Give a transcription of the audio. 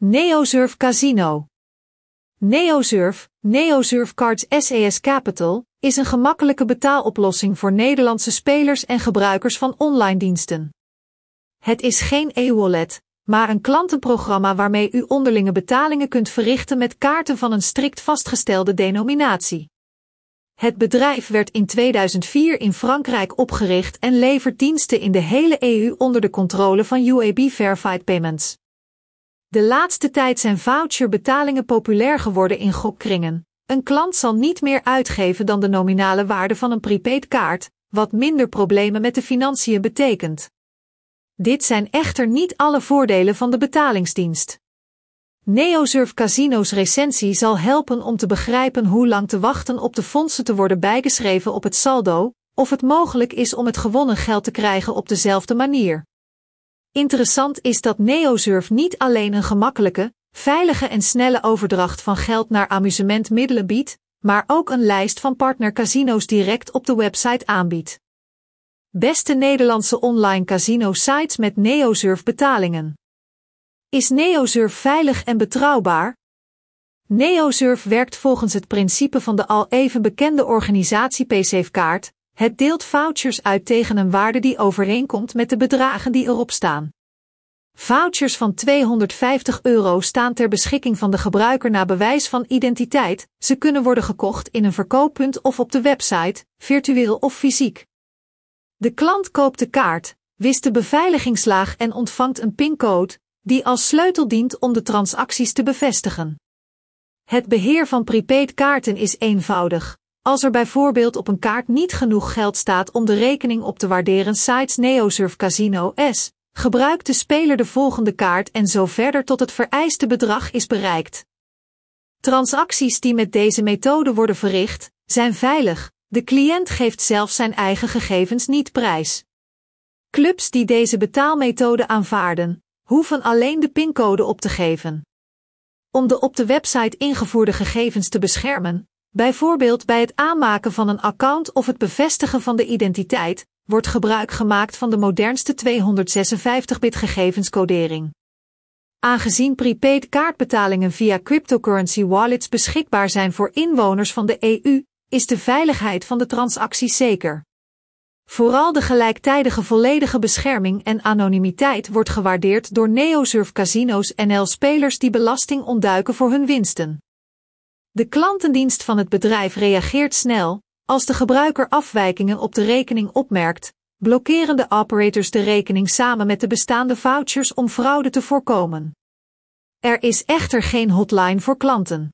NeoSurf Casino. NeoSurf, NeoSurf Cards SAS Capital, is een gemakkelijke betaaloplossing voor Nederlandse spelers en gebruikers van online diensten. Het is geen e-wallet, maar een klantenprogramma waarmee u onderlinge betalingen kunt verrichten met kaarten van een strikt vastgestelde denominatie. Het bedrijf werd in 2004 in Frankrijk opgericht en levert diensten in de hele EU onder de controle van UAB Verified Payments. De laatste tijd zijn voucherbetalingen populair geworden in gokkringen. Een klant zal niet meer uitgeven dan de nominale waarde van een prepaid kaart, wat minder problemen met de financiën betekent. Dit zijn echter niet alle voordelen van de betalingsdienst. NeoSurf Casino's recensie zal helpen om te begrijpen hoe lang te wachten op de fondsen te worden bijgeschreven op het saldo, of het mogelijk is om het gewonnen geld te krijgen op dezelfde manier. Interessant is dat NeoSurf niet alleen een gemakkelijke, veilige en snelle overdracht van geld naar amusementmiddelen biedt, maar ook een lijst van partnercasino's direct op de website aanbiedt. Beste Nederlandse online casino sites met NeoSurf betalingen. Is NeoSurf veilig en betrouwbaar? NeoSurf werkt volgens het principe van de al even bekende organisatie PSafeCard. Het deelt vouchers uit tegen een waarde die overeenkomt met de bedragen die erop staan. Vouchers van 250 euro staan ter beschikking van de gebruiker na bewijs van identiteit. Ze kunnen worden gekocht in een verkooppunt of op de website, virtueel of fysiek. De klant koopt de kaart, wist de beveiligingslaag en ontvangt een pincode, die als sleutel dient om de transacties te bevestigen. Het beheer van prepaid kaarten is eenvoudig. Als er bijvoorbeeld op een kaart niet genoeg geld staat om de rekening op te waarderen sites NeoSurf Casino S, gebruikt de speler de volgende kaart en zo verder tot het vereiste bedrag is bereikt. Transacties die met deze methode worden verricht, zijn veilig, de cliënt geeft zelf zijn eigen gegevens niet prijs. Clubs die deze betaalmethode aanvaarden, hoeven alleen de pincode op te geven. Om de op de website ingevoerde gegevens te beschermen, bijvoorbeeld bij het aanmaken van een account of het bevestigen van de identiteit, wordt gebruik gemaakt van de modernste 256-bit gegevenscodering. Aangezien prepaid kaartbetalingen via cryptocurrency wallets beschikbaar zijn voor inwoners van de EU, is de veiligheid van de transacties zeker. Vooral de gelijktijdige volledige bescherming en anonimiteit wordt gewaardeerd door NeoSurf casino's NL spelers die belasting ontduiken voor hun winsten. De klantendienst van het bedrijf reageert snel, als de gebruiker afwijkingen op de rekening opmerkt, blokkeren de operators de rekening samen met de bestaande vouchers om fraude te voorkomen. Er is echter geen hotline voor klanten.